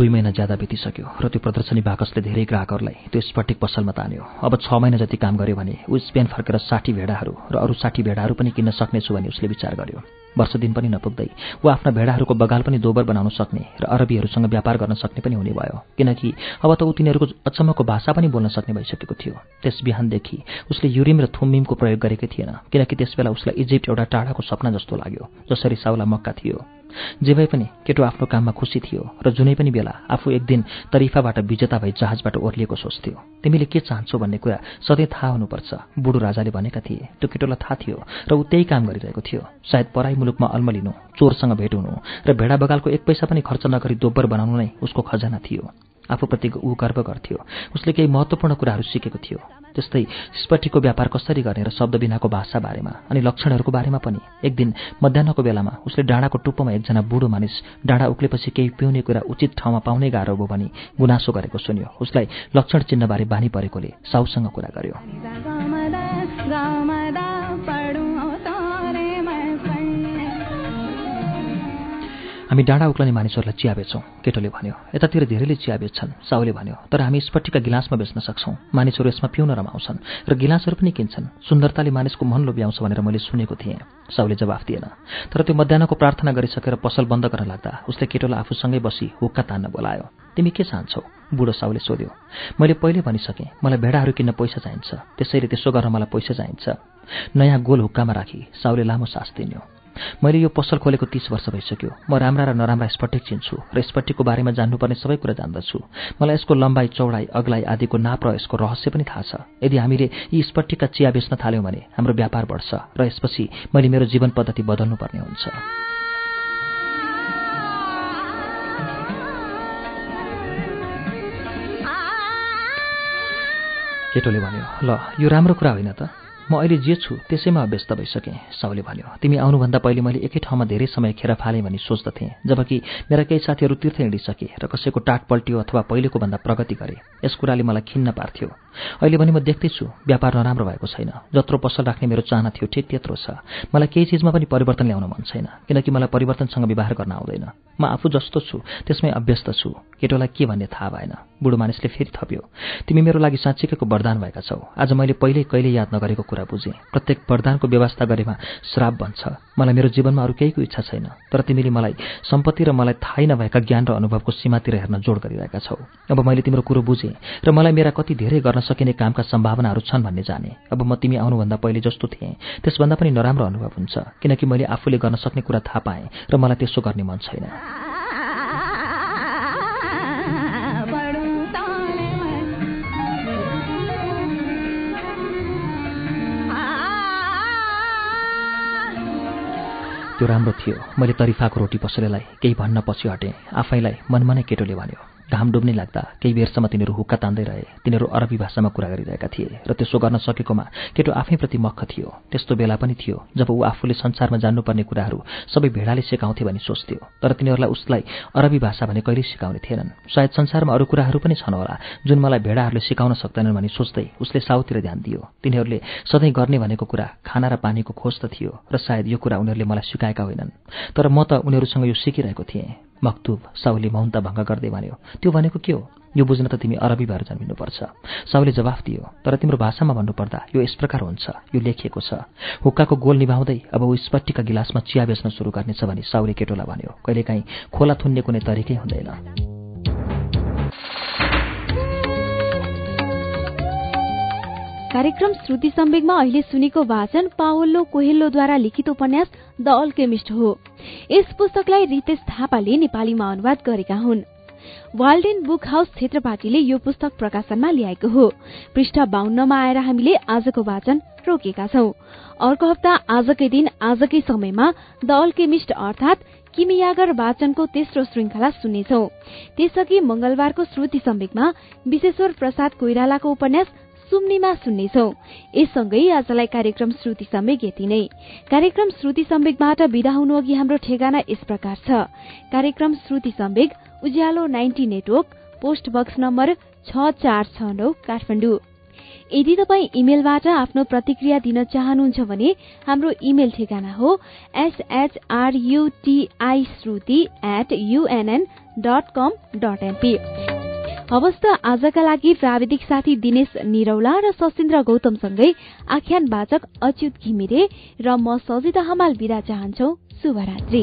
दुई महिना ज्यादा बितिसक्यो र त्यो प्रदर्शनी बाकसले धेरै ग्राहकहरूलाई त्यो स्पटिक पसलमा तान्यो। अब छ महिना जति काम गर्यो भने ऊ स्पेन फर्केर साठी भेडाहरू र अरू साठी भेडाहरू पनि किन्न सक्नेछु भने उसले विचार गर्यो। वर्ष दिन पनि नपुग्दै ऊ आफ्ना भेडाहरूको बगाल पनि दोबर बनाउन सक्ने र अरबीहरूसँग व्यापार गर्न सक्ने पनि हुने भयो। किनकि अब त ऊ तिनीहरूको अचम्मको भाषा पनि बोल्न सक्ने भइसकेको थियो। त्यस बिहानदेखि उसले युरिम र थुम्मिमको प्रयोग गरेकै थिएन किनकि त्यसबेला उसलाई इजिप्ट एउटा टाढाको सपना जस्तो लाग्यो जसरी साउला मक्का थियो। जे भए पनि केटो आफ्नो काममा खुसी थियो र जुनै पनि बेला आफू एक दिन तरिफाबाट विजेता भई जहाजबाट ओर्लिएको सोच्थ्यो। तिमीले के चाहन्छौ भन्ने कुरा सधैँ थाहा हुनुपर्छ बुढो राजाले भनेका थिए। त्यो केटोलाई थाहा थियो र ऊ त्यही काम गरिरहेको थियो। सायद पराई मुलुकमा अल्मलिनु चोरसँग भेट हुनु र भेडा बगालको एक पैसा पनि खर्च नगरी दोब्बर बनाउनु नै उसको खजना थियो। आफूप्रति ऊ गर्व गर्थ्यो। उसले केही महत्त्वपूर्ण कुराहरू सिकेको थियो त्यस्तै स्पटिको व्यापार कसरी गर्ने र शब्द बिनाको भाषा बारेमा अनि लक्षणहरूको बारेमा पनि। एक दिन मध्याहको बेलामा उसले डाँडाको टुप्पोमा एकजना बुढो मानिस डाँडा उक्लेपछि केही पिउने कुरा उचित ठाउँमा पाउनै गाह्रो भयो भनी गुनासो गरेको सुन्यो। उसलाई लक्षण चिन्हबारे बानी परेकोले साउसँग कुरा गर्यो। हामी डाँडा उक्लने मानिसहरूलाई चिया बेच्छौँ केटोले भन्यो। यतातिर धेरैले चिया बेच्छन् साउले भन्यो। तर हामी स्पट्टिका गिलासमा बेच्न सक्छौँ। मानिसहरू यसमा पिउन रमाउँछन् र गिलासहरू पनि किन्छन्। सुन्दरताले मानिसको मन लोभ्याउँछ भनेर मैले सुनेको थिएँ। साउले जवाफ दिएन। तर त्यो मध्याहको प्रार्थना गरिसकेर पसल बन्द गर्न लाग्दा उसले केटोलाई आफूसँगै बसी हुक्का तान्न बोलायो। तिमी के चाहन्छौ बुढो साउले सोध्यो। मैले पहिले भनिसकेँ मलाई भेडाहरू किन्न पैसा चाहिन्छ। त्यसैले त्यसो गर्न मलाई पैसा चाहिन्छ। नयाँ गोल हुक्कामा राखी। साउले लामो सास दिन्यो। मैले यो पसल खोलेको तीस वर्ष भइसक्यो। म राम्रा र नराम्रा स्पटिक चिन्छु र स्पटिकको बारेमा जान्नुपर्ने सबै कुरा जान्दछु। मलाई यसको लम्बाइ चौडाइ अग्लाइ आदिको नाप र यसको रहस्य पनि थाहा छ। यदि हामीले यी स्पटिकका चिया बेच्न थाल्यौँ भने हाम्रो व्यापार बढ्छ र यसपछि मैले मेरो जीवन पद्धति बदल्नुपर्ने हुन्छ। केटोले भन्यो ल यो राम्रो कुरा होइन त। म अहिले जे छु त्यसैमा व्यस्त भइसकेँ साउले भन्यो। तिमी आउनुभन्दा पहिले मैले एकै ठाउँमा धेरै समय खेर फालेँ भनी सोच्दथेँ जबकि मेरा केही साथीहरू तीर्थ हिँडिसके र कसैको टाट पल्टियो अथवा पहिलेको भन्दा प्रगति गरे। यस कुराले मलाई खिन्न पार्थ्यो। अहिले भने म देख्दैछु व्यापार नराम्रो भएको छैन। जत्रो पसल राख्ने मेरो चाहना थियो ठिक त्यत्रो छ। मलाई केही चिजमा पनि परिवर्तन ल्याउन मन छैन किनकि मलाई परिवर्तनसँग व्यवहार गर्न आउँदैन। म आफू जस्तो छु त्यसमै अभ्यस्त छु। केटोलाई के भन्ने थाहा भएन। बुढो मानिसले फेरि थप्यो। तिमी मेरो लागि साँच्चीकैको वरदान भएका छौ। आज मैले पहिले कहिले याद नगरेको कुरा बुझेँ। प्रत्येक वरदानको व्यवस्था गरेमा श्राप बन्छ। मलाई मेरो जीवनमा अरू केहीको इच्छा छैन। तर तिमीले मलाई सम्पत्ति र मलाई थाहै नभएका ज्ञान र अनुभवको सीमातिर हेर्न जोड गरिरहेका छौ। अब मैले तिम्रो कुरो बुझेँ र मलाई मेरा कति धेरै गर्न सकिने कामका सम्भावनाहरू छन् भन्ने जाने। अब म तिमी आउनुभन्दा पहिले जस्तो थिएँ। त्यसभन्दा पनि नराम्रो अनुभव हुन्छ। किनकि मैले आफूले गर्न सक्ने कुरा थाहा पाएँ र मलाई त्यसो गर्ने मन छैन। त्यो राम्रो थियो। मैले तरिफाको रोटी पसलेलाई केही भन्न पछि हटेँ। आफैलाई मनमनै केटोले भन्यो। घाम डुब्नै लाग्दा केही बेरसम्म तिनीहरू हुक्का तान्दै रहे। तिनीहरू अरबी भाषामा कुरा गरिरहेका थिए र त्यसो गर्न सकेकोमा केटो आफैप्रति मख थियो। त्यस्तो बेला पनि थियो जब ऊ आफूले संसारमा जान्नुपर्ने कुराहरू सबै भेडाले सिकाउँथे भनी सोच्थ्यो। तर तिनीहरूलाई उसलाई अरबी भाषा भने कहिले सिकाउने थिएनन्। सायद संसारमा अरू कुराहरू पनि छन् होला जुन मलाई भेडाहरूले सिकाउन सक्दैनन् भनी सोच्दै उसले साउतिर ध्यान दियो। तिनीहरूले सधैँ गर्ने भनेको कुरा खाना र पानीको खोज त थियो र सायद यो कुरा उनीहरूले मलाई सिकाएका होइनन्। तर म त उनीहरूसँग यो सिकिरहेको थिएँ। मक्तुब साउले मौनता भङ्ग गर्दै भन्यो त्यो भनेको के हो? यो बुझ्न त तिमी अरबी भएर जन्मिनुपर्छ। साउले जवाफ दियो तर तिम्रो भाषामा भन्नुपर्दा यो यस प्रकार हुन्छ यो लेखिएको छ। हुक्काको गोल निभाउँदै अब ऊ स्पट्टिका गिलासमा चिया बेच्न सुरु गर्नेछ भने साउले केटोलाई भन्यो। कहिलेकाहीँ खोला थुन्ने कुनै तरिकै हुँदैन। कार्यक्रम श्रुति सम्वेगमा अहिले सुनेको वाचन पावल्लो कोहेल्लोद्वारा लिखित उपन्यास द अल्केमिस्ट हो। यस पुस्तकलाई रितेश थापाले नेपालीमा अनुवाद गरेका हुन्। वाल्डेन बुक हाउस क्षेत्रपाटीले यो पुस्तक प्रकाशनमा ल्याएको हो। पृष्ठ बाहुन्नमा आएर हामीले आजको वाचन रोकेका छौं। अर्को हप्ता आजकै दिन आजकै समयमा द अल्केमिस्ट अर्थात किमियागर वाचनको तेस्रो श्रृंखला सुन्नेछौ त्यसअघि मंगलबारको श्रुति सम्वेकमा विश्वेश्वर प्रसाद कोइरालाको उपन्यास सुम्निमा सुन्नेछौ। यससँगै आजलाई कार्यक्रम श्रुति सम्वेक यति नै। कार्यक्रम श्रुति सम्वेकबाट विदा हुनु अघि हाम्रो ठेगाना यस प्रकार छ। कार्यक्रम Shruti Sambek Ujyaalo ninety network post box number छ चार छ नौ काठमाडौँ। यदि तपाईँ इमेलबाट आफ्नो प्रतिक्रिया दिन चाहनुहुन्छ भने हाम्रो इमेल ठेगाना हो S H R U T I Shruti at UNN dot com dot NP हवस् त आजका लागि प्राविधिक साथी दिनेश निरौला र सशिन्द्र गौतमसँगै आख्यान वाचक अच्युत घिमिरे र म सजिता हमाल विदा चाहन्छौ। शुभरात्री।